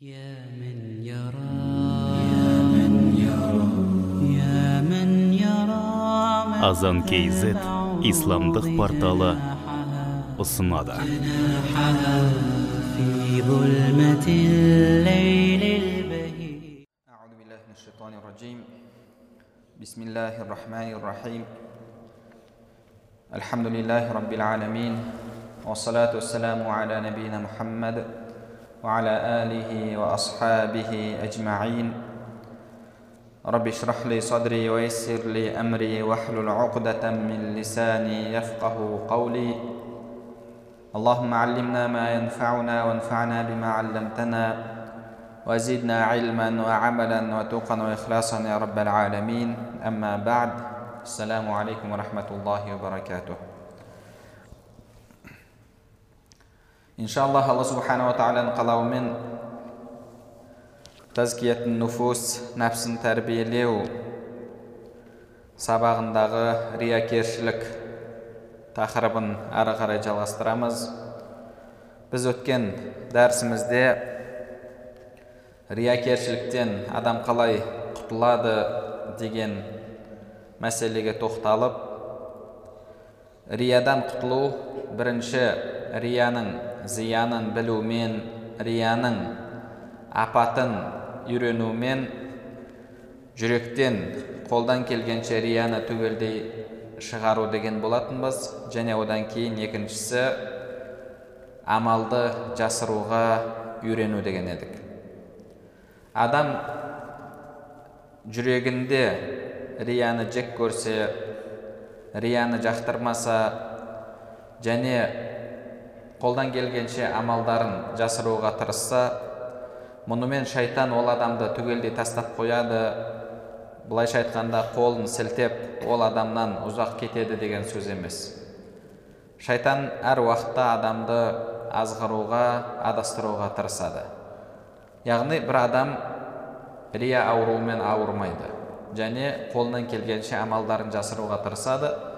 يا من يرى يا من يرى يا من يرى Азан KZ исламдық порталы ұсынады جناحها في ظلمة الليل البهيج أعوذ بالله من الشيطان الرجيم بسم الله الرحمن الرحيم الحمد لله رب العالمين والصلاة والسلام على نبينا محمد وعلى آله وأصحابه أجمعين. رب اشرح لي صدري ويسر لي أمري واحلل عقدة من لساني يفقه قولي. اللهم علمنا ما ينفعنا وانفعنا بما علمتنا وزدنا علما وعملا وتقا وإخلاصا يا رب العالمين. أما بعد السلام عليكم ورحمة الله وبركاته. Иншаллах алла субханала тағаланың қалауымен тазкиятун нуфус нәпсін тәрбиелеу сабағындағы риякершілік тақырыбын ары қарай жалғастырамыз біз өткен дәрісімізде риякершіліктен адам қалай құтылады деген мәселеге тоқталып риядан құтылу бірінші рияның зиянын білумен рияның апатын үйренумен жүректен қолдан келгенше рияны түгелдей шығару деген болатынбыз және одан кейін екіншісі амалды жасыруға үйрену деген едік адам жүрегінде рияны жек көрсе рияны жақтырмаса және қолдан келгенше амалдарын жасыруға тырысса мұнымен шайтан ол адамды түгелдей тастап қояды. Былайша айтқанда қолын сілтеп ол адамнан ұзақ кетеді деген сөз емес. Шайтан әр уақытта адамды азғыруға адастыруға тырысады. Яғни бір адам рия ауруымен ауырмайды және қолынан келгенше амалдарын жасыруға тырысады.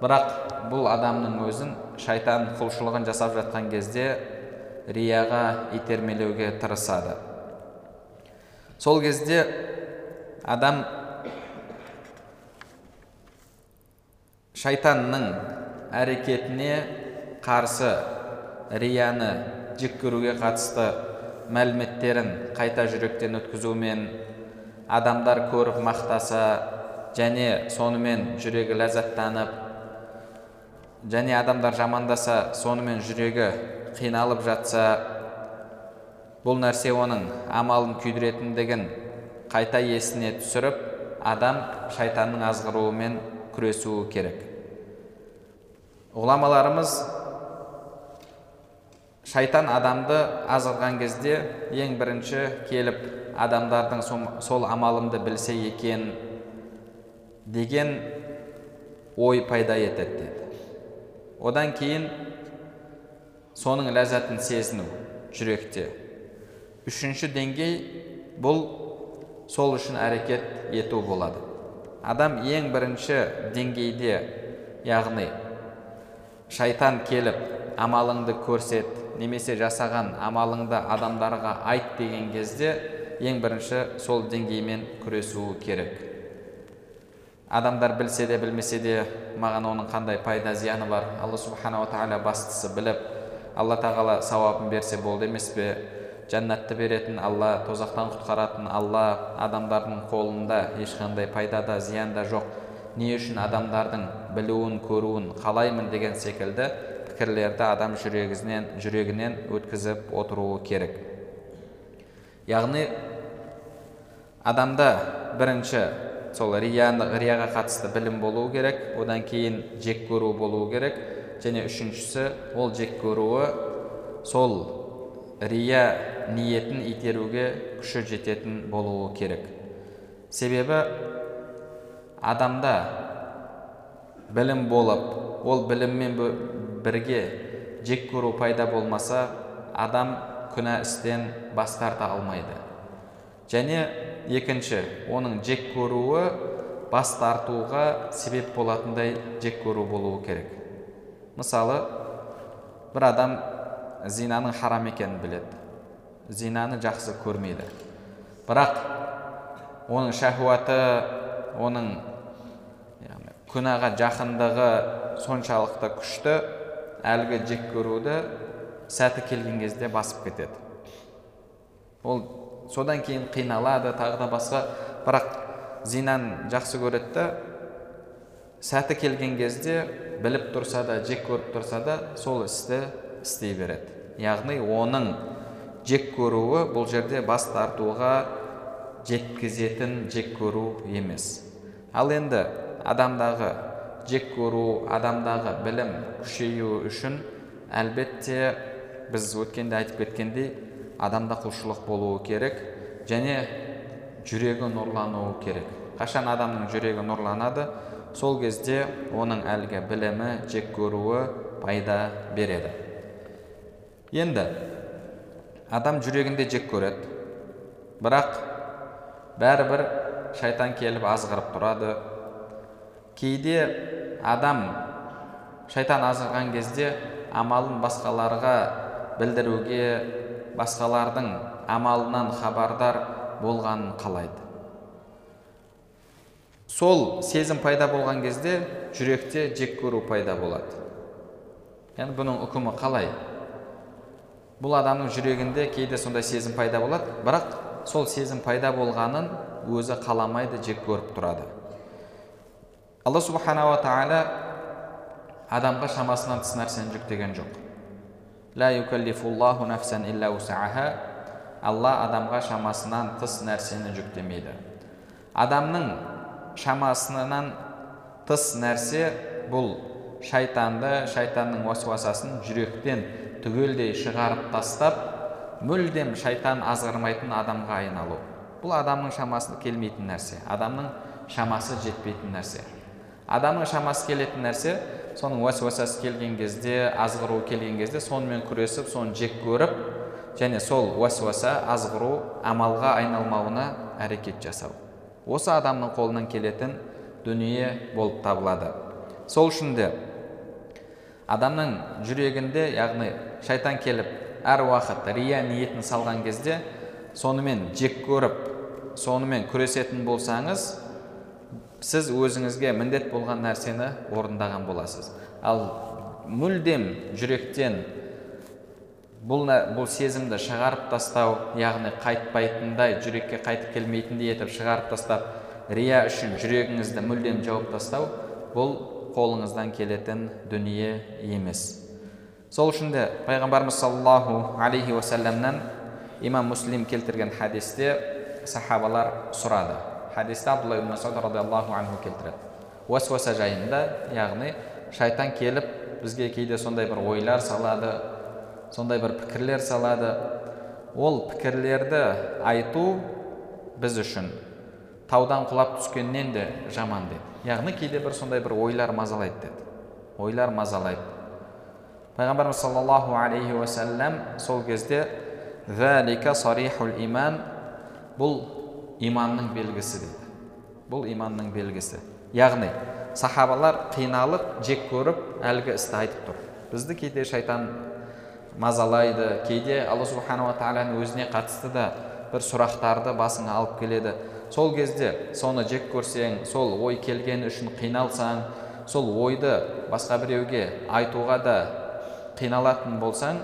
Бірақ бұл адамның өзін шайтан құлшылығын жасап жатқан кезде рияға итермелеуге тырысады. Сол кезде адам шайтанның әрекетіне қарсы рияны жек көруге қатысты мәліметтерін қайта жүректен өткізумен адамдар көріп мақтаса және сонымен жүрегі ләззаттанып және адамдар жамандаса сонымен жүрегі қиналып жатса бұл нәрсе оның амалын күйдіретіндігін қайта есіне түсіріп адам шайтанның азғыруымен күресуі керек. Ғұламаларымыз шайтан адамды азғырған кезде ең бірінші келіп адамдардың сол амалымды білсе екен деген ой пайда етеді деді. Одан кейін соның ләззатын сезіну жүректе. Үшінші деңгей бұл сол үшін әрекет ету болады. Адам ең бірінші деңгейде яғни шайтан келіп амалыңды көрсет немесе жасаған амалыңды адамдарға айт деген кезде ең бірінші сол деңгеймен күресуі керек. Адамдар білсе де білмесе де маған оның қандай пайда зияны бар? Алла субханала тағала бастысы біліп алла тағала сауабын берсе болды емес пе? Жәннатты беретін алла тозақтан құтқаратын алла адамдардың қолында ешқандай пайда да зиян да жоқ. Не үшін адамдардың білуін көруін қалаймын деген секілді пікірлерді адам жүрегінен жүрегінен өткізіп отыруы керек. Яғни адамда бірінші сол рияны рияға қатысты білім болуы керек одан кейін жек көру болуы керек. Және үшіншісі ол жек көруі сол рия ниетін итеруге күші жететін болуы керек. Себебі адамда білім болып ол біліммен бірге жек көру пайда болмаса адам күнә істен бас тарта алмайды. Және екінші оның жек көруі бас тартуға себеп болатындай жек көру болуы керек. Мысалы бір адам зинаның харам екенін біледі. Зинаны жақсы көрмейді. Бірақ оның шахуаты оның күнәға жақындығы соншалықты күшті әлгі жек көруді сәті келген кезде басып кетеді. Ол содан кейін қиналады тағы да басқа. Бірақ зинаны жақсы көреді да сәті келген кезде біліп тұрса да жек көріп тұрса да сол істі істей береді. Яғни оның жек көруі бұл жерде бас тартуға жеткізетін жек көру емес. Ал енді адамдағы жек көру адамдағы білім күшеюі үшін әлбетте біз өткенде айтып кеткендей адамда құлшылық болуы керек және жүрегі нұрлануы керек. Қашан адамның жүрегі нұрланады? Сол кезде оның әлгі білімі жек көруі пайда береді. Енді адам жүрегінде жек көреді. Бірақ бәрібір шайтан келіп азғырып тұрады. Кейде адам шайтан азғырған кезде амалын басқаларға білдіруге басқалардың амалынан хабардар болғанын қалайды. Сол сезім пайда болған кезде жүректе жек көру пайда болады. Яғни бұның үкімі қалай? Бұл адамның жүрегінде кейде сондай сезім пайда болады бірақ сол сезім пайда болғанын өзі қаламайды жек көріп тұрады. Алла субханала тағала адамға шамасынан тыс нәрсені жүктеген жоқ. Алла адамға шамасынан тыс нәрсені жүктемейді. Адамның шамасынан тыс нәрсе бұл шайтанды шайтанның уасуасасын жүректен түгелдей шығарып тастап мүлдем шайтан азғырмайтын адамға айналу. Бұл адамның шамасы келмейтін нәрсе адамның шамасы жетпейтін нәрсе. Адамның шамасы келетін нәрсе соның уәсуасасы келген кезде азғыру келген кезде сонымен күресіп соны жек көріп және сол уәсуаса азғыру амалға айналмауына әрекет жасау. Осы адамның қолынан келетін дүние болып табылады. Сол үшін де адамның жүрегінде яғни шайтан келіп әр уақыт рия ниетін салған кезде сонымен жек көріп сонымен күресетін болсаңыз сіз өзіңізге міндет болған нәрсені орындаған боласыз. Ал мүлдем жүректен бұл, бұл сезімді шығарып тастау яғни қайтпайтындай жүрекке қайтып келмейтіндей етіп шығарып тастап рия үшін жүрегіңізді мүлдем жауып тастау бұл қолыңыздан келетін дүние емес. Сол үшін де пайғамбарымыз саллаллаху алейхи уассаламнан имам муслим келтірген хадисте сахабалар сұрады. Хадисте абдулла ибн масуд радиаллаху анху келтіреді уасуаса жайында яғни шайтан келіп бізге кейде сондай бір ойлар салады сондай бір пікірлер салады ол пікірлерді айту біз үшін таудан құлап түскеннен де жаман деді яғни кейде бір сондай бір ойлар мазалайды деді ойлар мазалайды пайғамбарымыз саллаллаху алейхи уассалам сол кезде иман бұл иманның белгісі дейді бұл иманның белгісі яғни сахабалар қиналып жек көріп әлгі істі айтып тұр бізді кейде шайтан мазалайды кейде алла субханала тағаланың өзіне қатысты да бір сұрақтарды басыңа алып келеді сол кезде соны жек көрсең сол ой келгені үшін қиналсаң сол ойды басқа біреуге айтуға да қиналатын болсаң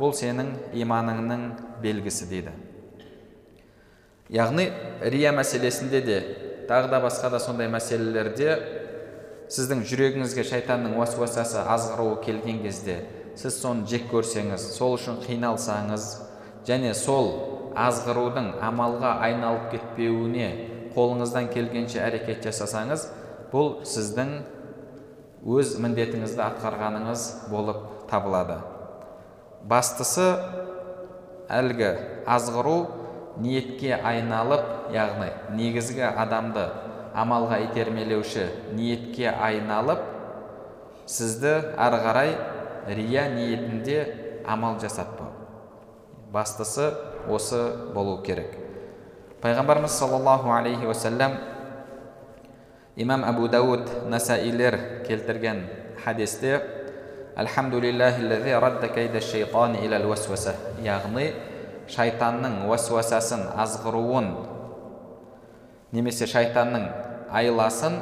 бұл сенің иманыңның белгісі дейді яғни рия мәселесінде де тағы да басқа да сондай мәселелерде сіздің жүрегіңізге шайтанның уасуасасы азғыруы келген кезде сіз соны жек көрсеңіз сол үшін қиналсаңыз және сол азғырудың амалға айналып кетпеуіне қолыңыздан келгенше әрекет жасасаңыз бұл сіздің өз міндетіңізді атқарғаныңыз болып табылады. Бастысы әлгі азғыру ниетке айналып яғни негізгі адамды амалға итермелеуші ниетке айналып сізді ары қарай рия ниетінде амал жасатпау. Бастысы осы болу керек. Пайғамбарымыз саллаллаху алейхи уассалам имам әбу дауд насаилер келтірген хадисте яғни шайтанның уәсуасасын азғыруын немесе шайтанның айласын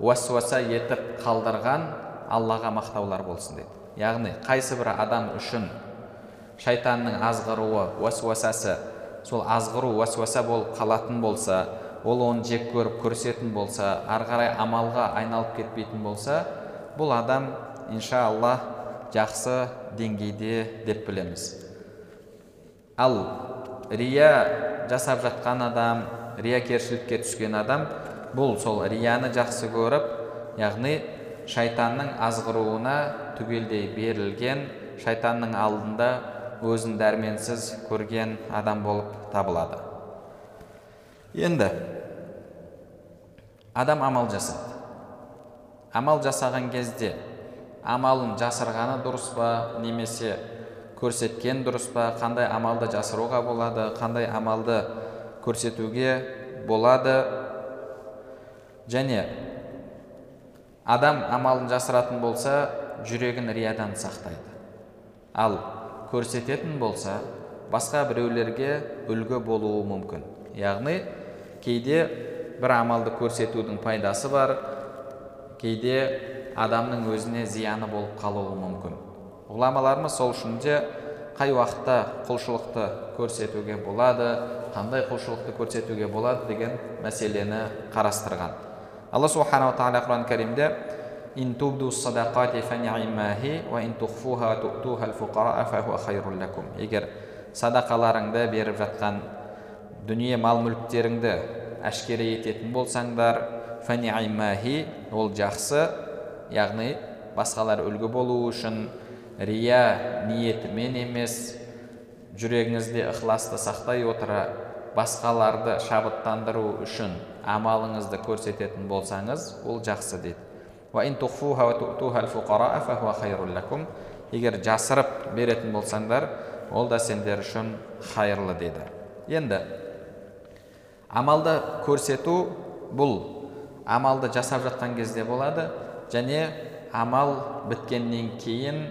уәсуаса етіп қалдырған аллаға мақтаулар болсын дейді. Яғни қайсы бір адам үшін шайтанның азғыруы уәсуасасы сол азғыру уәсуаса болып қалатын болса ол оны жек көріп көрсетін болса ары қарай амалға айналып кетпейтін болса бұл адам иншалла жақсы деңгейде деп білеміз. Ал рия жасап жатқан адам риякершілікке түскен адам бұл сол рияны жақсы көріп яғни шайтанның азғыруына түгелдей берілген шайтанның алдында өзін дәрменсіз көрген адам болып табылады. Енді адам амал жасайды. Амал жасаған кезде амалын жасырғаны дұрыс па немесе көрсеткен дұрыс па? қандай амалды жасыруға болады? қандай амалды көрсетуге болады? және адам амалын жасыратын болса жүрегін риядан сақтайды. ал көрсететін болса басқа біреулерге үлгі болуы мүмкін. яғни кейде бір амалды көрсетудің пайдасы бар кейде адамның өзіне зияны болып қалуы мүмкін. Ғұламаларымыз сол үшін де қай уақытта құлшылықты көрсетуге болады қандай құлшылықты көрсетуге болады деген мәселені қарастырған алла субханала тағала құран кәрімде егер садақаларыңды беріп жатқан дүние мал мүліктеріңді әшкере ететін болсаңдар ол жақсы яғни басқалар үлгі болу үшін рия ниетімен емес. Жүрегіңізде ықыласты сақтай отыра басқаларды шабыттандыру үшін амалыңызды көрсететін болсаңыз ол жақсы дейді. Егер жасырып беретін болсаңдар ол да сендер үшін хайырлы деді. Енді амалды көрсету бұл. Амалды жасап жатқан кезде болады және амал біткеннен кейін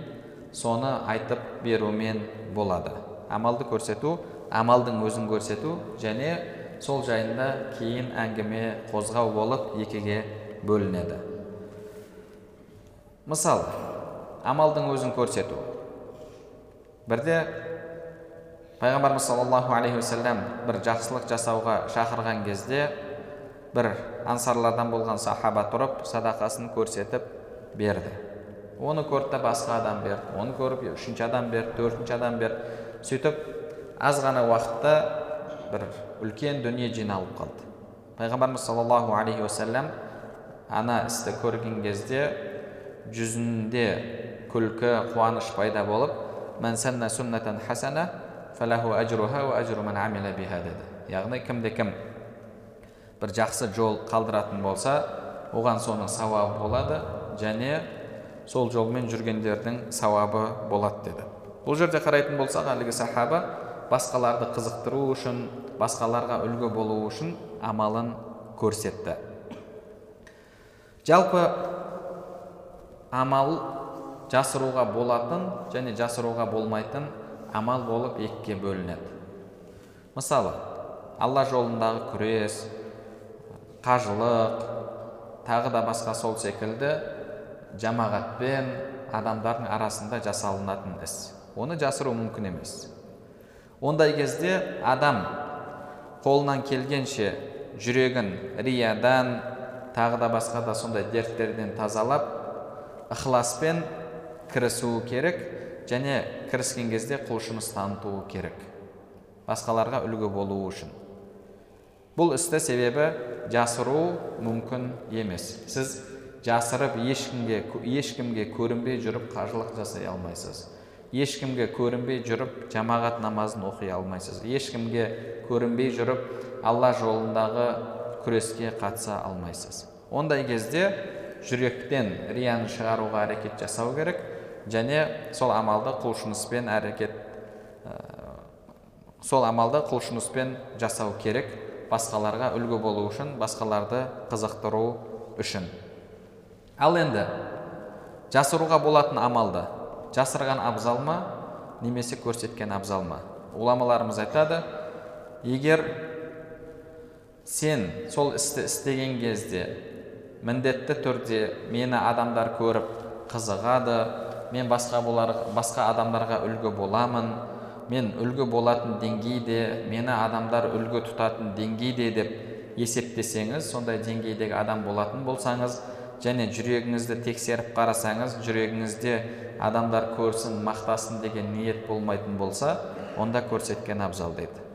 соны айтып берумен болады. Амалды көрсету амалдың өзін көрсету және сол жайында кейін әңгіме қозғау болып екіге бөлінеді. Мысалы амалдың өзін көрсету. Бірде пайғамбарымыз саллаллаху алейхи уассалам бір жақсылық жасауға шақырған кезде бір ансарлардан болған сахаба тұрып садақасын көрсетіп берді. Оны көрді басқа адам берді оны көріп үшінші адам берді төртінші адам берді сөйтіп аз ғана уақытта бір үлкен дүние жиналып қалды. Пайғамбарымыз саллаллаху алейхи уассалам ана істі көрген кезде жүзінде күлкі қуаныш пайда болып деді. Яғни кімде кім бір жақсы жол қалдыратын болса оған соның сауабы болады және сол жолмен жүргендердің сауабы болады деді. Бұл жерде қарайтын болсақ әлгі сахаба басқаларды қызықтыру үшін басқаларға үлгі болу үшін амалын көрсетті. Жалпы амал жасыруға болатын және жасыруға болмайтын амал болып екіге бөлінеді. Мысалы алла жолындағы күрес қажылық тағы да басқа сол секілді жамағатпен адамдардың арасында жасалынатын іс. Оны жасыру мүмкін емес. Ондай кезде адам қолынан келгенше жүрегін риядан тағы да басқа да сондай дерттерден тазалап ықыласпен кірісуі керек және кіріскен кезде құлшыныс танытуы керек. Басқаларға үлгі болуы үшін. Бұл істі себебі жасыру мүмкін емес. Сіз жасырып ешкімге ешкімге көрінбей жүріп қажылық жасай алмайсыз. Ешкімге көрінбей жүріп жамағат намазын оқи алмайсыз. Ешкімге көрінбей жүріп алла жолындағы күреске қатыса алмайсыз. Ондай кезде жүректен рияны шығаруға әрекет жасау керек және сол амалды құлшыныспен әрекет ә, сол амалды құлшыныспен жасау керек. Басқаларға үлгі болу үшін басқаларды қызықтыру үшін. Ал енді жасыруға болатын амалды жасырған абзал ма немесе көрсеткен абзал ма? Ғұламаларымыз айтады егер сен сол істі істеген кезде міндетті түрде мені адамдар көріп қызығады мен басқа болар, басқа адамдарға үлгі боламын мен үлгі болатын деңгейде мені адамдар үлгі тұтатын деңгейде деп есептесеңіз сондай деңгейдегі адам болатын болсаңыз және жүрегіңізді тексеріп қарасаңыз жүрегіңізде адамдар көрсін мақтасын деген ниет болмайтын болса онда көрсеткен абзал дейді.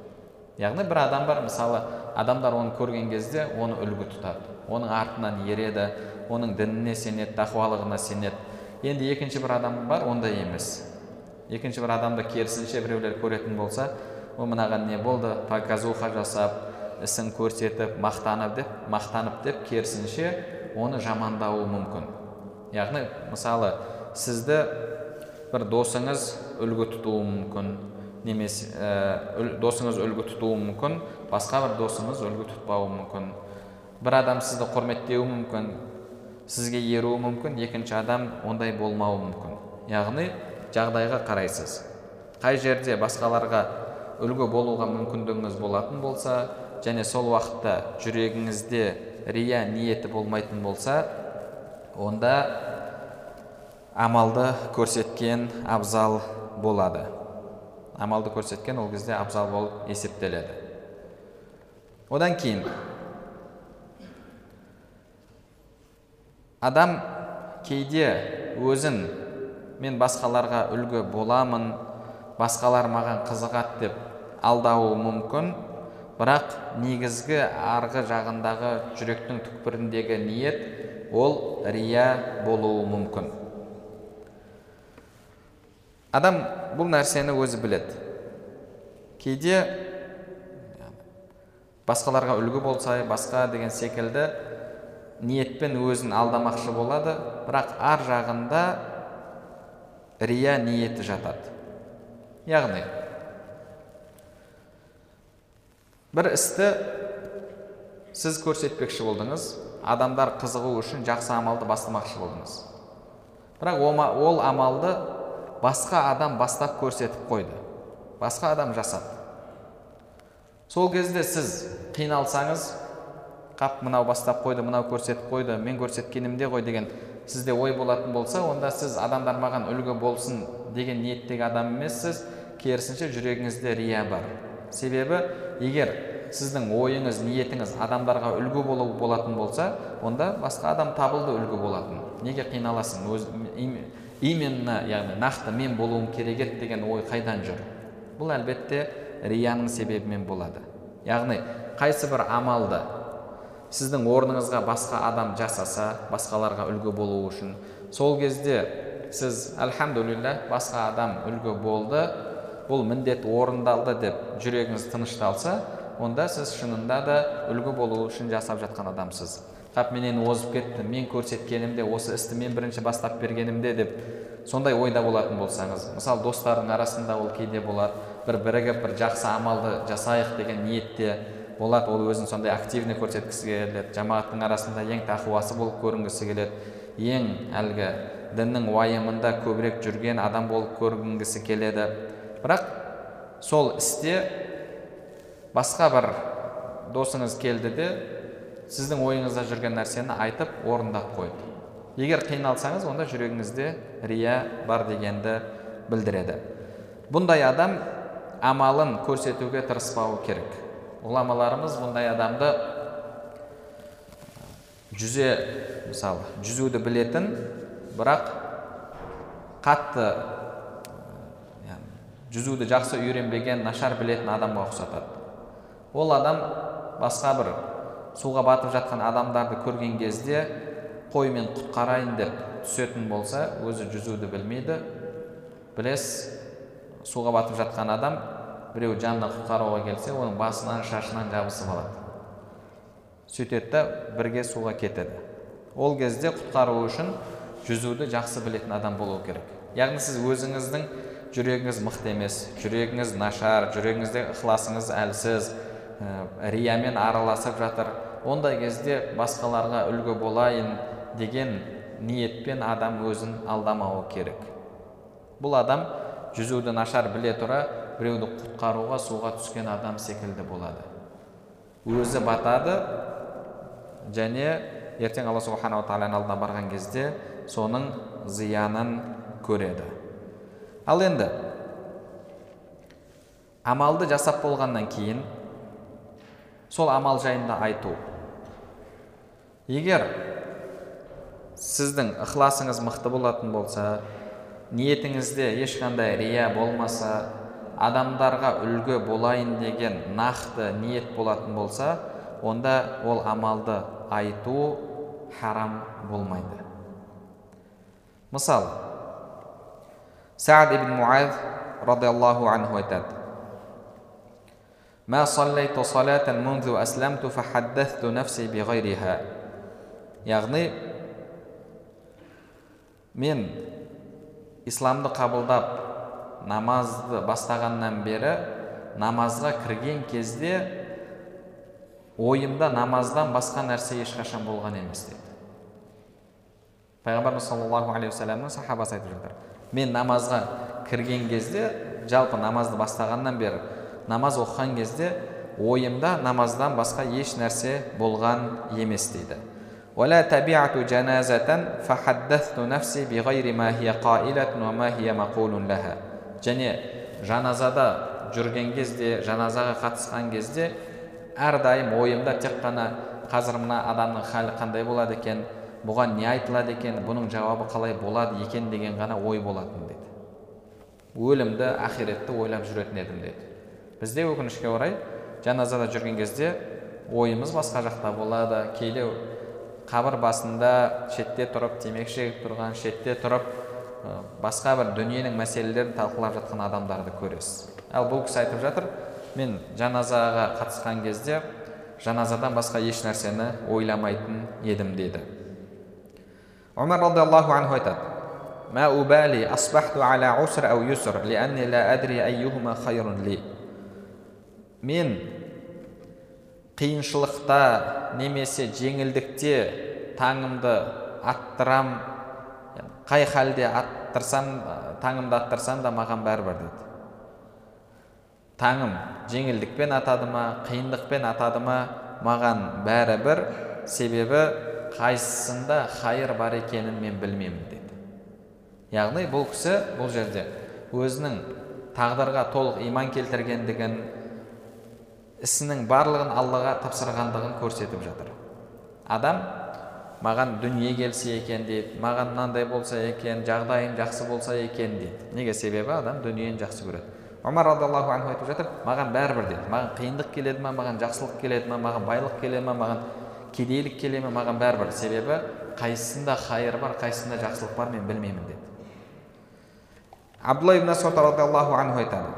Яғни бір адам бар мысалы адамдар оны көрген кезде оны үлгі тұтады. Оның артынан ереді оның дініне сенеді тақуалығына сенеді. Енді екінші бір адам бар ондай емес. Екінші бір адамды керісінше біреулер көретін болса о мынаған не болды? Показуха жасап ісін көрсетіп мақтанып деп мақтанып деп керісінше оны жамандауы мүмкін. Яғни мысалы сізді бір досыңыз үлгі тұтуы мүмкін немесе ә, досыңыз үлгі тұтуы мүмкін басқа бір досыңыз үлгі тұтпауы мүмкін. Бір адам сізді құрметтеуі мүмкін сізге еруі мүмкін екінші адам ондай болмауы мүмкін. Яғни жағдайға қарайсыз. Қай жерде басқаларға үлгі болуға мүмкіндігіңіз болатын болса және сол уақытта жүрегіңізде рия ниеті болмайтын болса онда амалды көрсеткен абзал болады. Амалды көрсеткен ол кезде абзал болып есептеледі. Одан кейін адам кейде өзін мен басқаларға үлгі боламын басқалар маған қызығады деп алдауы мүмкін. Бірақ негізгі арғы жағындағы жүректің түкпіріндегі ниет ол рия болуы мүмкін. Адам бұл нәрсені өзі біледі. Кейде басқаларға үлгі болса басқа деген секілді ниетпен өзін алдамақшы болады бірақ ар жағында рия ниеті жатады. Яғни бір істі сіз көрсетпекші болдыңыз адамдар қызығу үшін жақсы амалды бастамақшы болдыңыз. Бірақ ол амалды басқа адам бастап көрсетіп қойды басқа адам жасады. Сол кезде сіз қиналсаңыз қап мынау бастап қойды мынау көрсетіп қойды мен көрсеткенімде ғой деген сізде ой болатын болса онда сіз адамдар маған үлгі болсын деген ниеттегі адам емессіз керісінше жүрегіңізде рия бар. Себебі егер сіздің ойыңыз ниетіңіз адамдарға үлгі болу болатын болса онда басқа адам табылды үлгі болатын. Неге қиналасың? Өз именно яғни нақты мен болуым керек еді деген ой қайдан жүр? Бұл әлбетте рияның себебімен болады. Яғни қайсы бір амалды сіздің орныңызға басқа адам жасаса басқаларға үлгі болу үшін сол кезде сіз альхамдулилля басқа адам үлгі болды бұл міндет орындалды деп жүрегіңіз тынышталса онда сіз шынында да үлгі болу үшін жасап жатқан адамсыз. Қап менен озып кетті мен көрсеткенімде осы істі мен бірінші бастап бергенімде деп сондай ойда болатын болсаңыз мысалы достардың арасында ол кейде болады бір бірігіп бір жақсы амалды жасайық деген ниетте болады ол өзін сондай активный көрсеткісі келеді жамағаттың арасында ең тақуасы болып көрінгісі келеді ең әлгі діннің уайымында көбірек жүрген адам болып көрінгісі келеді. Бірақ сол істе басқа бір досыңыз келді де сіздің ойыңызда жүрген нәрсені айтып орындап қойды. Егер қиналсаңыз онда жүрегіңізде рия бар дегенді білдіреді. Бұндай адам амалын көрсетуге тырыспауы керек. Ғұламаларымыз бұндай адамды жүзе мысалы жүзуді білетін бірақ қатты жүзуді жақсы үйренбеген нашар білетін адамға ұқсатады. Ол адам басқа бір суға батып жатқан адамдарды көрген кезде қой мен құтқарайын деп түсетін болса өзі жүзуді білмейді. Білесіз суға батып жатқан адам біреу жанына құтқаруға келсе оның басынан шашынан жабысып алады. Сөйтеді да бірге суға кетеді. Ол кезде құтқару үшін жүзуді жақсы білетін адам болу керек. Яғни сіз өзіңіздің жүрегіңіз мықты емес жүрегіңіз нашар жүрегіңізде ықыласыңыз әлсіз ә, риямен араласып жатыр. Ондай кезде басқаларға үлгі болайын деген ниетпен адам өзін алдамауы керек. Бұл адам жүзуді нашар біле тұра біреуді құтқаруға суға түскен адам секілді болады. Өзі батады және ертең алла субханала тағаланың алдына барған кезде соның зиянын көреді. Ал енді амалды жасап болғаннан кейін сол амал жайында айту. Егер сіздің ықыласыңыз мықты болатын болса ниетіңізде ешқандай рия болмаса адамдарға үлгі болайын деген нақты ниет болатын болса онда ол амалды айту харам болмайды. Мысалы саад ибн муаз радиаллаху анху айтады мә саллайту салатан мунзу асламту фахаддасту нафси биғайриха яғни мен исламды қабылдап намазды бастағаннан бері намазға кірген кезде ойымда намаздан басқа нәрсе ешқашан болған емес дейді. пайғамбарымыз саллаллаху алейхи уассаламның сахабасы айтып жатыр мен намазға кірген кезде жалпы намазды бастағаннан бері намаз оқыған кезде ойымда намаздан басқа еш нәрсе болған емес дейді ولا تبعت جنازة فحدثت نفسي بغير ما هي قائلة وما هي مقول لها және жаназада жүрген кезде жаназаға қатысқан кезде әрдайым ойымда тек қана қазір мына адамның халі қандай болады екен бұған не айтылады екен бұның жауабы қалай болады екен деген ғана ой болатын деді. Өлімді ақиретті ойлап жүретін едім деді. Бізде өкінішке орай жаназада жүрген кезде ойымыз басқа жақта болады. Кейде қабір басында шетте тұрып темекі шегіп тұрған шетте тұрып басқа бір дүниенің мәселелерін талқылап жатқан адамдарды көресіз. Ал бұл кісі айтып жатыр мен жаназаға қатысқан кезде жаназадан басқа еш нәрсені ойламайтын едім деді омар радиаллаху анху айтады мә убали асбахту аля уср әу юср лианни ла адри айюхума хайрун ли мен қиыншылықта немесе жеңілдікте таңымды аттырам қай халде аттырсам таңымды аттырсам да маған бәрібір деді. Таңым жеңілдікпен атады ма қиындықпен атады ма маған бәрібір. Себебі қайсысында хайыр бар екенін мен білмеймін деді яғни бұл кісі бұл жерде өзінің тағдырға толық иман келтіргендігін ісінің барлығын аллаға тапсырғандығын көрсетіп жатыр. Адам маған дүние келсе екен дейді маған мынандай болса екен жағдайым жақсы болса екен дейді. Неге? Себебі адам дүниені жақсы көреді. Омар радиаллаху анху айтып жатыр маған бәрібір дейді. Маған қиындық келеді ма маған жақсылық келеді ма маған байлық келе ма маған кедейлік келе ме? Маған бәрібір себебі қайсысында хайыр бар қайсысында жақсылық бар мен білмеймін деді. Абдулла ибн анху айтады.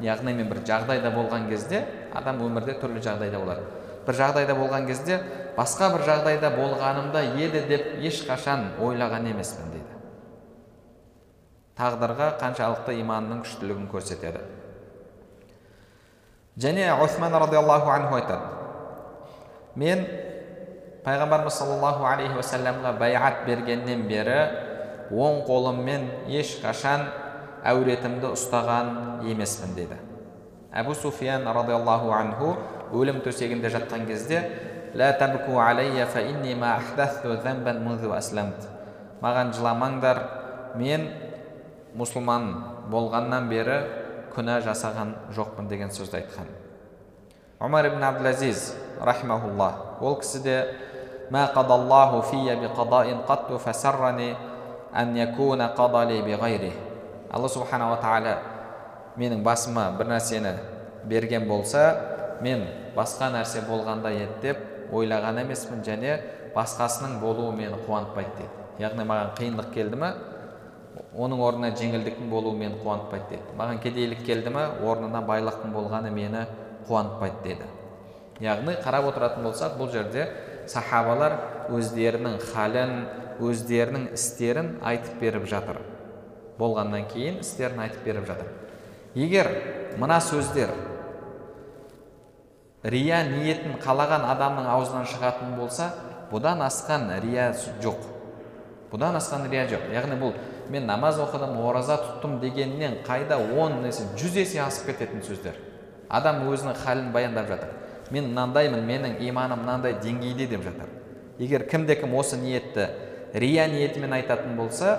Яғни мен бір жағдайда болған кезде адам өмірде түрлі жағдайда болады. Бір жағдайда болған кезде басқа бір жағдайда болғанымда еді деп ешқашан ойлаған емеспін дейді тағдырға қаншалықты иманның күштілігін көрсетеді және осман радиаллаху анху айтады. Мен пайғамбарымыз саллаллаху алейхи уассаламға байғат бергеннен бері оң қолыммен ешқашан әуретімді ұстаған емеспін деді. Әбу суфиян радиаллаху анху өлім төсегінде жатқан кезде маған жыламаңдар мен мұсылман болғаннан бері күнә жасаған жоқпын деген сөзді айтқан. Омар ибн абдулазиз рахимахулла ол кісі де алла субханала тағала менің басыма бір нәрсені берген болса мен басқа нәрсе болғанда еді деп ойлаған емеспін және басқасының болуы мені қуантпайды дейді. Яғни маған қиындық келді ма оның орнына жеңілдіктің болуы мені қуантпайды деді. Маған кедейлік келді ма орнына байлықтың болғаны мені қуантпайды деді. Яғни қарап отыратын болсақ бұл жерде сахабалар өздерінің халін өздерінің істерін айтып беріп жатыр. Болғаннан кейін істерін айтып беріп жатыр. Егер мына сөздер рия ниетін қалаған адамның аузынан шығатын болса бұдан асқан рия жоқ. Бұдан асқан рия жоқ. Яғни бұл мен намаз оқыдым ораза тұттым дегеннен қайда он есе жүз есе асып кететін сөздер. Адам өзінің халін баяндап жатыр. Мен мынандаймын менің иманым мынандай деңгейде деп жатыр. Егер кімде кім осы ниетті рия ниетімен айтатын болса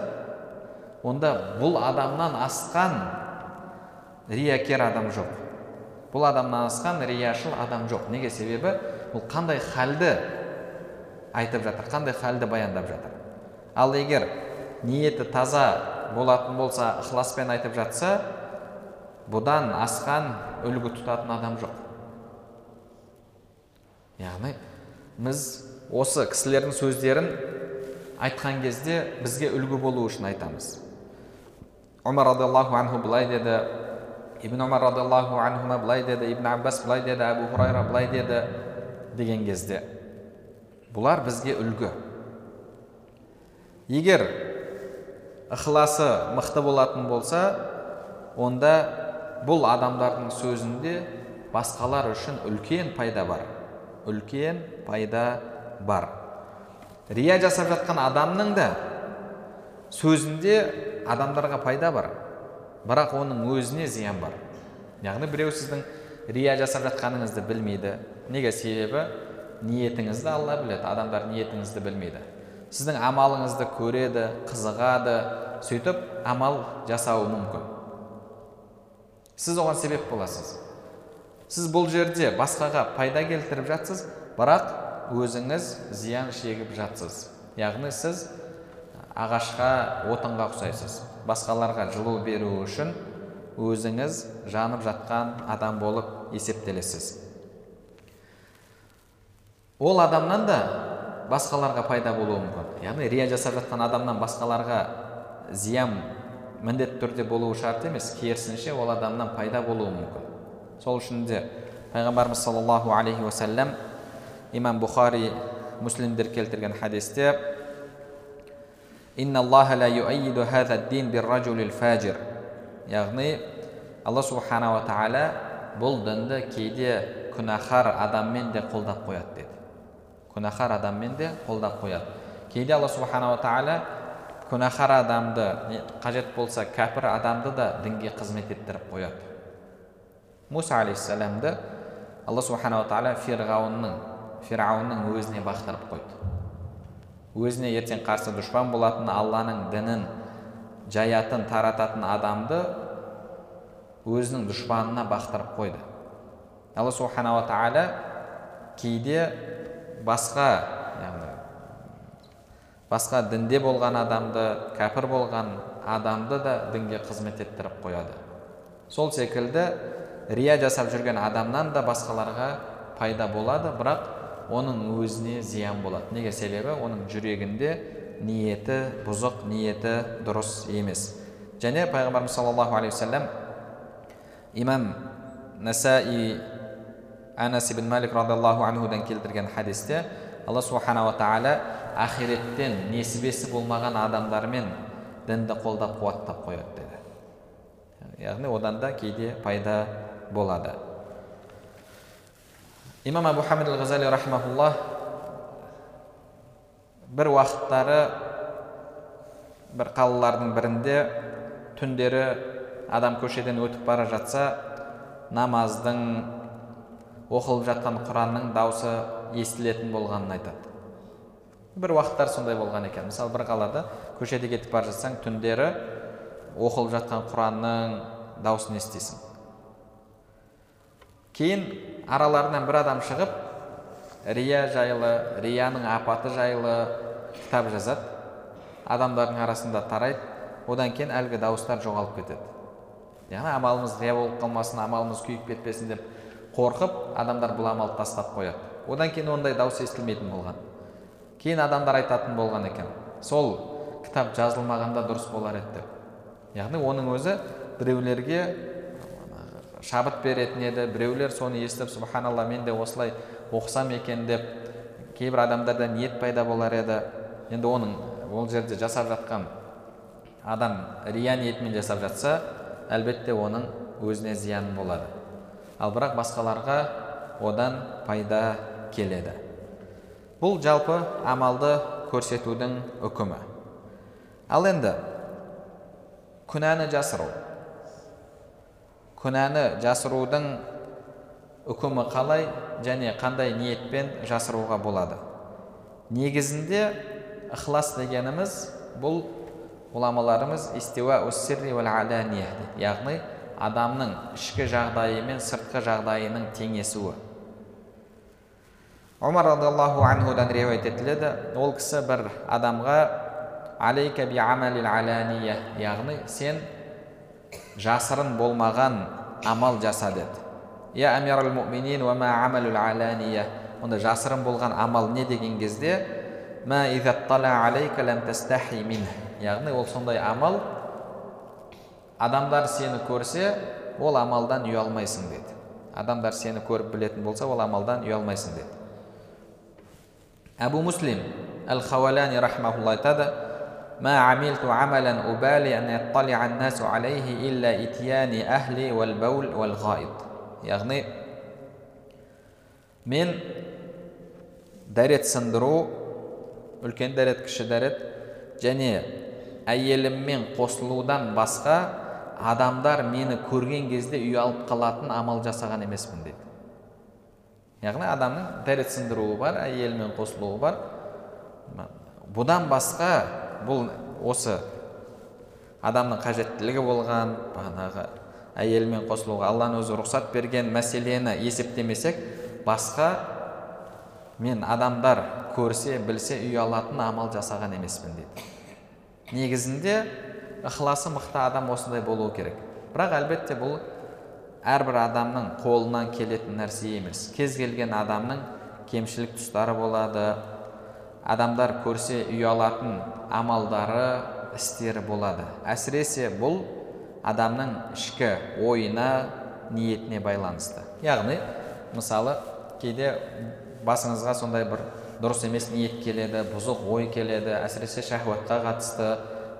онда бұл адамнан асқан риякер адам жоқ. Бұл адамнан асқан рияшыл адам жоқ. Неге? Себебі бұл қандай халді айтып жатыр қандай халді баяндап жатыр. Ал егер ниеті таза болатын болса ықыласпен айтып жатса бұдан асқан үлгі тұтатын адам жоқ. Яғни біз осы кісілердің сөздерін айтқан кезде бізге үлгі болу үшін айтамыз. Омар радиаллаху анху былай деді ибн омар радиаллаху анхума былай деді ибн аббас былай деді әбу хурайра былай деді деген кезде бұлар бізге үлгі. Егер ықыласы мықты болатын болса онда бұл адамдардың сөзінде басқалар үшін үлкен пайда бар. Үлкен пайда бар. Рия жасап жатқан адамның да сөзінде адамдарға пайда бар. Бірақ оның өзіне зиян бар. Яғни біреу сіздің рия жасап жатқаныңызды білмейді. Неге? Себебі ниетіңізді алла біледі адамдар ниетіңізді білмейді. Сіздің амалыңызды көреді қызығады сөйтіп амал жасауы мүмкін. Сіз оған себеп боласыз. Сіз бұл жерде басқаға пайда келтіріп жатсыз бірақ өзіңіз зиян шегіп жатсыз. Яғни сіз ағашқа отынға ұқсайсыз. Басқаларға жылу беру үшін өзіңіз жанып жатқан адам болып есептелесіз. Ол адамнан да басқаларға пайда болуы мүмкін. Яғни рия жасап жатқан адамнан басқаларға зиян міндетті түрде болуы шарт емес керісінше ол адамнан пайда болуы мүмкін. Сол үшін де пайғамбарымыз саллаллаху алейхи уассалам имам бұхари муслимдер келтірген хадисте яғни алла субханала тағала бұл дінді кейде күнәһар адаммен де қолдап қояды деді. Күнәһар адаммен де қолдап қояды кейде алла субханала тағала күнәһар адамды қажет болса кәпір адамды да дінге қызмет еттіріп қояды муса алейхисаламды алла субханала тағала фирғауынның фирғауынның өзіне бақтырып қойды өзіне ертең қарсы дұшпан болатын алланың дінін жаятын тарататын адамды өзінің дұшпанына бақтырып қойды алла субханала тағала кейде басқа яғни басқа дінде болған адамды кәпір болған адамды да дінге қызмет еттіріп қояды. Сол секілді рия жасап жүрген адамнан да басқаларға пайда болады бірақ оның өзіне зиян болады. Неге? Себебі оның жүрегінде ниеті бұзық ниеті дұрыс емес. Және пайғамбарымыз саллаллаху алейхи имам насаи анас ибн малик радиаллаху анхудан келтірген хадисте алла субханала тағала ақиреттен несібесі болмаған адамдармен дінді қолдап қуаттап қояды деді яғни одан да кейде пайда болады имам абу хамид ал ғазали рахмаулла бір уақыттары бір қалалардың бірінде түндері адам көшеден өтіп бара жатса намаздың оқылып жатқан құранның даусы естілетін болғанын айтады. Бір уақыттар сондай болған екен. Мысалы бір қалада көшеде кетіп бара жатсаң түндері оқылып жатқан құранның даусын естисің. Кейін араларынан бір адам шығып рия жайлы рияның апаты жайлы кітап жазады. Адамдардың арасында тарайды. Одан кейін әлгі дауыстар жоғалып кетеді. Яғни амалымыз рия болып қалмасын амалымыз күйіп кетпесін деп қорқып адамдар бұл амалды тастап қояды. Одан кейін ондай дауыс естілмейтін болған. Кейін адамдар айтатын болған екен. Сол кітап жазылмағанда дұрыс болар еді деп. Яғни оның өзі біреулерге шабыт беретін еді біреулер соны естіп субханалла мен де осылай оқысам екен деп кейбір адамдарда ниет пайда болар еді. Енді оның ол жерде жасап жатқан адам рия ниетімен жасап жатса әлбетте оның өзіне зиян болады. Ал бірақ басқаларға одан пайда келеді. Бұл жалпы амалды көрсетудің үкімі. Ал енді күнәні жасыру. Күнәні жасырудың үкімі қалай және қандай ниетпен жасыруға болады? Негізінде ықылас дегеніміз бұл ғұламаларымыз яғни адамның ішкі жағдайы мен сыртқы жағдайының теңесуі. Омар радиаллаху анхудан риуаят етіледі. Ол кісі бір адамға алейка би алания яғни сен жасырын болмаған амал жаса деді. Я амирал муминин ма онда жасырын болған амал не деген кезде яғни ол сондай амал адамдар сені көрсе ол амалдан ұялмайсың деді адамдар сені көріп білетін болса ол амалдан ұялмайсың деді әбу муслим әл хауалани рахмаулла айтады ما عملت عملا أبالي أن يطلع الناس عليه إلا إتيان أهلي والبول والغائط яғни мен дәрет сындыру үлкен дәрет кіші дәрет және әйеліммен қосылудан басқа адамдар мені көрген кезде ұялып қалатын амал жасаған емеспін дейді яғни адамның дәрет сындыруы бар әйелімен қосылуы бар. Бұдан басқа бұл осы адамның қажеттілігі болған бағанағы әйелімен қосылуға алланың өзі рұқсат берген мәселені есептемесек басқа мен адамдар көрсе білсе ұялатын амал жасаған емеспін дейді негізінде ықыласы мықты адам осындай болуы керек. Бірақ әлбетте бұл әрбір адамның қолынан келетін нәрсе емес. Кез келген адамның кемшілік тұстары болады. Адамдар көрсе ұялатын амалдары істері болады. Әсіресе бұл адамның ішкі ойына ниетіне байланысты. Яғни мысалы кейде басыңызға сондай бір дұрыс емес ниет келеді бұзық ой келеді әсіресе шахуатқа қатысты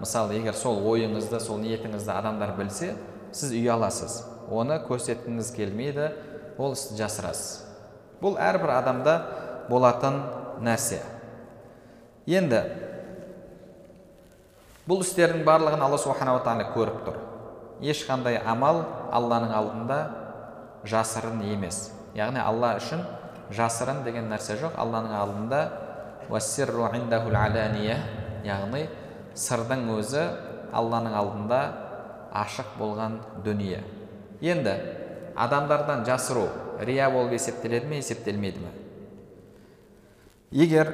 мысалы егер сол ойыңызды сол ниетіңізді адамдар білсе сіз ұяласыз оны көрсеткіңіз келмейді ол істі жасырасыз. Бұл әрбір адамда болатын нәрсе. Енді бұл істердің барлығын алла субханала тағала көріп тұр. Ешқандай амал алланың алдында жасырын емес. Яғни алла үшін жасырын деген нәрсе жоқ. Алланың алдында яғни сырдың өзі алланың алдында ашық болған дүние. Енді адамдардан жасыру рия болып есептеледі ме есептелмейді ме? Егер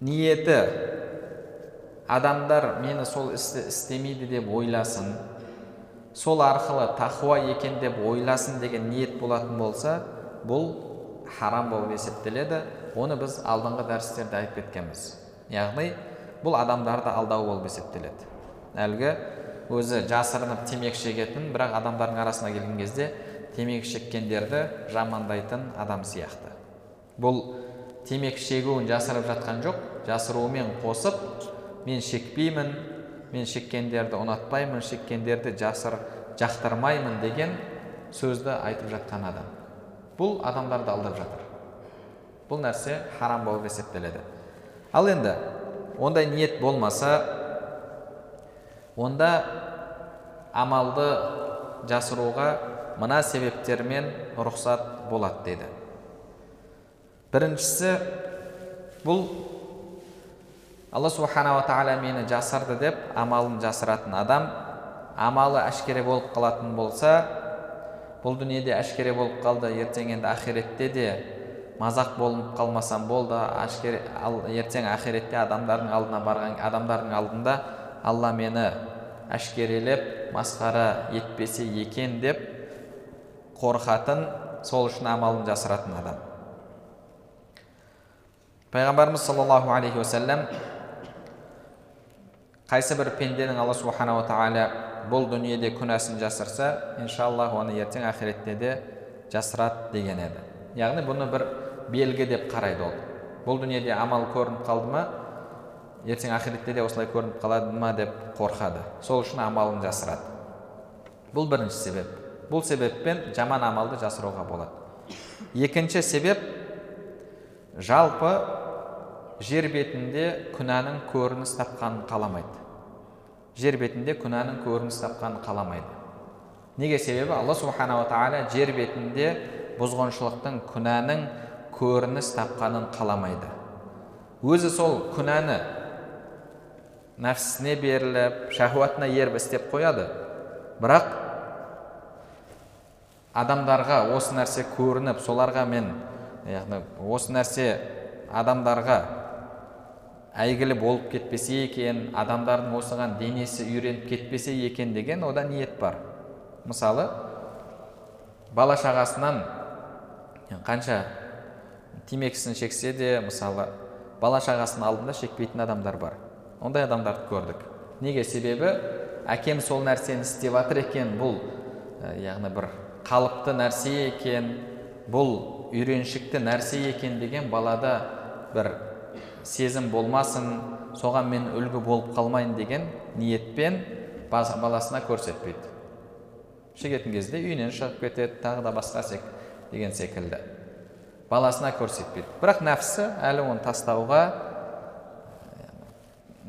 ниеті адамдар мені сол істі істемейді деп ойласын сол арқылы тақуа екен деп ойласын деген ниет болатын болса бұл харам болып есептеледі. Оны біз алдыңғы дәрістерде айтып кеткенбіз. Яғни бұл адамдарды алдау болып есептеледі. Әлгі өзі жасырынып темекі шегетін бірақ адамдардың арасына келген кезде темекі шеккендерді жамандайтын адам сияқты. Бұл темекі шегуін жасырып жатқан жоқ жасыруымен қосып мен шекпеймін мен шеккендерді ұнатпаймын шеккендерді жасыр жақтырмаймын деген сөзді айтып жатқан адам. Бұл адамдарды алдап жатыр. Бұл нәрсе харам болып есептеледі. Ал енді ондай ниет болмаса онда амалды жасыруға мына себептермен рұқсат болады дейді біріншісі бұл алла субханала тағала мені жасырды деп амалын жасыратын адам амалы әшкере болып қалатын болса бұл дүниеде әшкере болып қалды ертең енді ақиретте де мазақ болып қалмасам болды әшкере ал ертең ақиретте адамдардың алдына барған адамдардың алдында алла мені әшкерелеп масқара етпесе екен деп қорқатын сол үшін амалын жасыратын адам. Пайғамбарымыз саллаллаху алейхи уассалам қайсы бір пенденің алла субханала тағала бұл дүниеде күнәсін жасырса иншаллах оны ертең ақиретте де жасырады деген еді. Яғни бұны бір белгі деп қарайды ол. Бұл дүниеде амал көрініп қалды ма? Ертең ақиретте де осылай көрініп қалады ма деп қорқады. Сол үшін амалын жасырады. Бұл бірінші себеп. Бұл себеппен жаман амалды жасыруға болады. Екінші себеп жалпы жер бетінде күнәнің көрініс тапқанын қаламайды. Жер бетінде күнәнің көрініс тапқанын қаламайды. Неге себебі? Алла субханала тағала жер бетінде бұзғыншылықтың күнәнің көрініс тапқанын қаламайды. Өзі сол күнәні нәпсісіне беріліп шахуатына еріп істеп қояды. Бірақ адамдарға осы нәрсе көрініп соларға мен яғни осы нәрсе адамдарға әйгілі болып кетпесе екен адамдардың осыған денесі үйреніп кетпесе екен деген ода ниет бар. Мысалы бала шағасынан қанша темекісін шексе де мысалы бала шағасының алдында шекпейтін адамдар бар. Ондай адамдарды көрдік. Неге? Себебі әкем сол нәрсені істеп жатыр екен бұл яғни бір қалыпты нәрсе екен бұл үйреншікті нәрсе екен деген балада бір сезім болмасын соған мен үлгі болып қалмайын деген ниетпен баласына көрсетпейді. Шегетін кезде үйінен шығып кетеді тағы да басқа деген секілді. Баласына көрсетпейді бірақ нәпсі әлі оны тастауға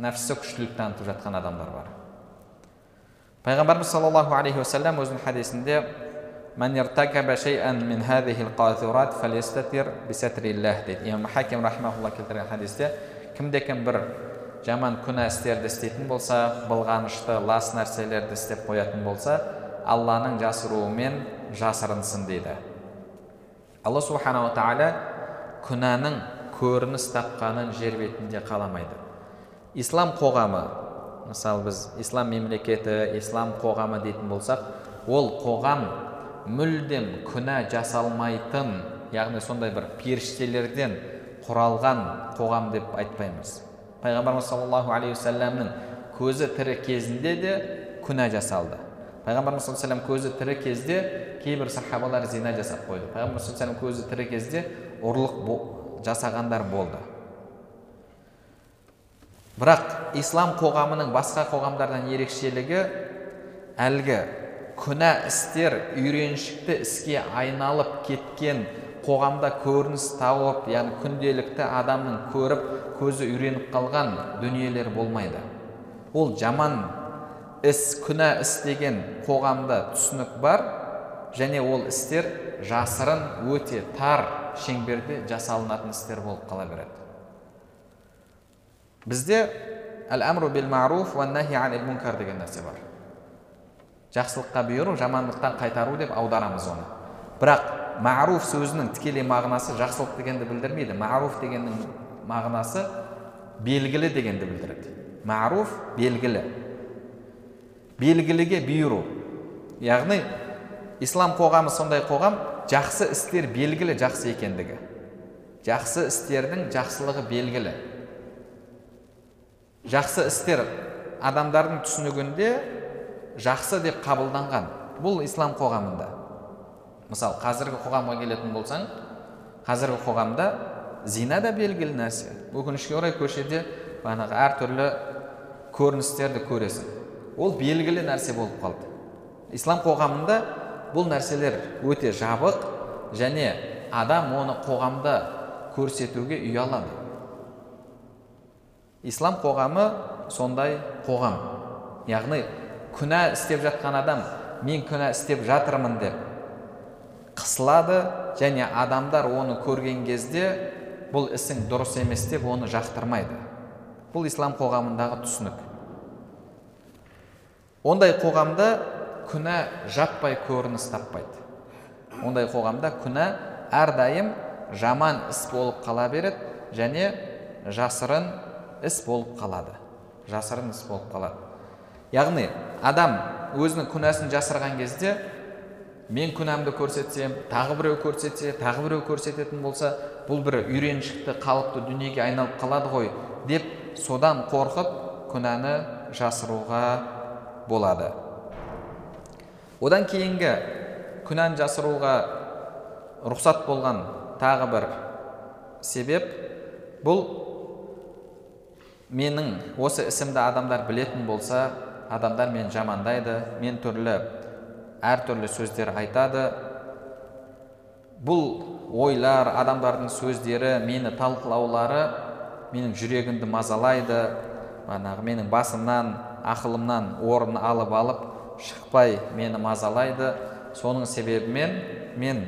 нәпсі күштілік танытып жатқан адамдар бар. Пайғамбарымыз саллаллаху алейхи уассалам өзінің хадисінде дейді. Келтірген хадисте кімде кім бір жаман күнә істерді істейтін болса былғанышты лас нәрселерді істеп қоятын болса алланың жасыруымен жасырынсын дейді. Алла субханала тағала күнәнің көрініс тапқанын жер бетінде қаламайды. Ислам қоғамы мысалы біз ислам мемлекеті ислам қоғамы дейтін болсақ ол қоғам мүлдем күнә жасалмайтын яғни сондай бір періштелерден құралған қоғам деп айтпаймыз. Пайғамбарымыз саллаллаху алейхи уассаламның көзі тірі кезінде де күнә жасалды. Пайғамбарымыз саллаллаху көзі тірі кезде кейбір сахабалар зина жасап қойды пайғамбарымыз саллаллаху көзі тірі кезде ұрлық жасағандар болды бірақ ислам қоғамының басқа қоғамдардан ерекшелігі әлгі күнә істер үйреншікті іске айналып кеткен қоғамда көрініс тауып яғни күнделікті адамның көріп көзі үйреніп қалған дүниелер болмайды ол жаман іс күнә іс деген қоғамда түсінік бар және ол істер жасырын өте тар шеңберде жасалынатын істер болып қала береді. Бізде әл әмру бил маруф нахи мункар деген нәрсе бар. Жақсылыққа бұйыру жамандықтан қайтару деп аударамыз оны. Бірақ маруф сөзінің тікелей мағынасы жақсылық дегенді білдірмейді маруф дегеннің мағынасы белгілі дегенді білдіреді. Маруф белгілі. Белгіліге бұйыру. Яғни ислам қоғамы сондай қоғам жақсы істер белгілі жақсы екендігі. Жақсы істердің жақсылығы белгілі. Жақсы істер адамдардың түсінігінде жақсы деп қабылданған бұл ислам қоғамында. Мысалы қазіргі қоғамға келетін болсаң қазіргі қоғамда зина да белгілі нәрсе. Өкінішке орай көшеде бағанағы әртүрлі көріністерді көресің. Ол белгілі нәрсе болып қалды. Ислам қоғамында бұл нәрселер өте жабық және адам оны қоғамда көрсетуге ұялады ислам қоғамы сондай қоғам. Яғни күнә істеп жатқан адам мен күнә істеп жатырмын деп қысылады және адамдар оны көрген кезде бұл ісің дұрыс емес деп оны жақтырмайды. Бұл ислам қоғамындағы түсінік. Ондай қоғамда күнә жаппай көрініс таппайды. Ондай қоғамда күнә әрдайым жаман іс болып қала береді және жасырын іс болып қалады. Жасырын іс болып қалады. Яғни адам өзінің күнәсін жасырған кезде мен күнәмді көрсетсем тағы біреу көрсетсе тағы біреу көрсететін болса бұл бір үйреншікті қалыпты дүниеге айналып қалады ғой деп содан қорқып күнәні жасыруға болады. Одан кейінгі күнәні жасыруға рұқсат болған тағы бір себеп бұл менің осы ісімді адамдар білетін болса адамдар мені жамандайды мен түрлі әртүрлі сөздер айтады. Бұл ойлар адамдардың сөздері мені талқылаулары менің жүрегімді мазалайды. Манағы менің басымнан ақылымнан орын алып алып шықпай мені мазалайды. Соның себебімен мен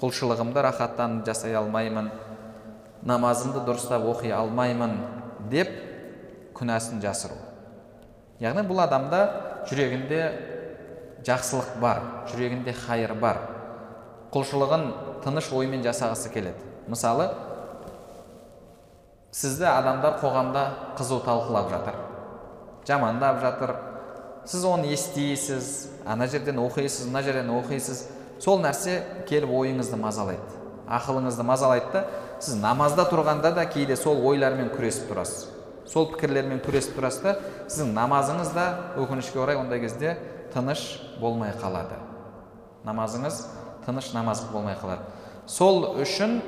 құлшылығымды рахаттанып жасай алмаймын намазымды дұрыстап оқи алмаймын деп күнәсін жасыру. Яғни бұл адамда жүрегінде жақсылық бар жүрегінде хайыр бар. Құлшылығын тыныш оймен жасағысы келеді. Мысалы сізді адамдар қоғамда қызу талқылап жатыр. Жамандап жатыр. Сіз оны естисіз ана жерден оқисыз мына жерден оқисыз. Сол нәрсе келіп ойыңызды мазалайды. Ақылыңызды мазалайды да сіз намазда тұрғанда да кейде сол ойлармен күресіп тұрасыз. Сол пікірлермен күресіп тұрасыз да сіздің намазыңыз да өкінішке орай ондай кезде тыныш болмай қалады. Намазыңыз тыныш намаз болмай қалады. Сол үшін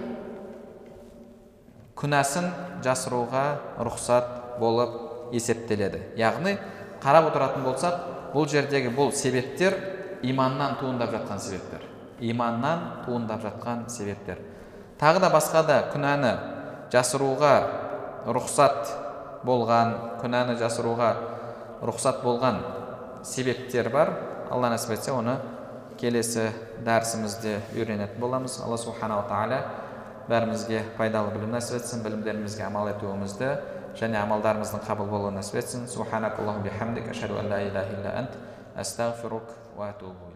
күнәсін жасыруға рұқсат болып есептеледі. Яғни қарап отыратын болсақ бұл жердегі бұл себептер иманнан туындап жатқан себептер. Иманнан туындап жатқан себептер. Тағы да басқа да күнәні жасыруға рұқсат болған күнәні жасыруға рұқсат болған себептер бар. Алла нәсіп етсе оны келесі дәрісімізде үйренетін боламыз. Алла субханала тағала бәрімізге пайдалы білім нәсіп етсін білімдерімізге амал етуімізді және амалдарымыздың қабыл болуын нәсіп етсін субханакаллаху бихамдик ашхаду ан ла илляха илля ант астағфирук ва атубу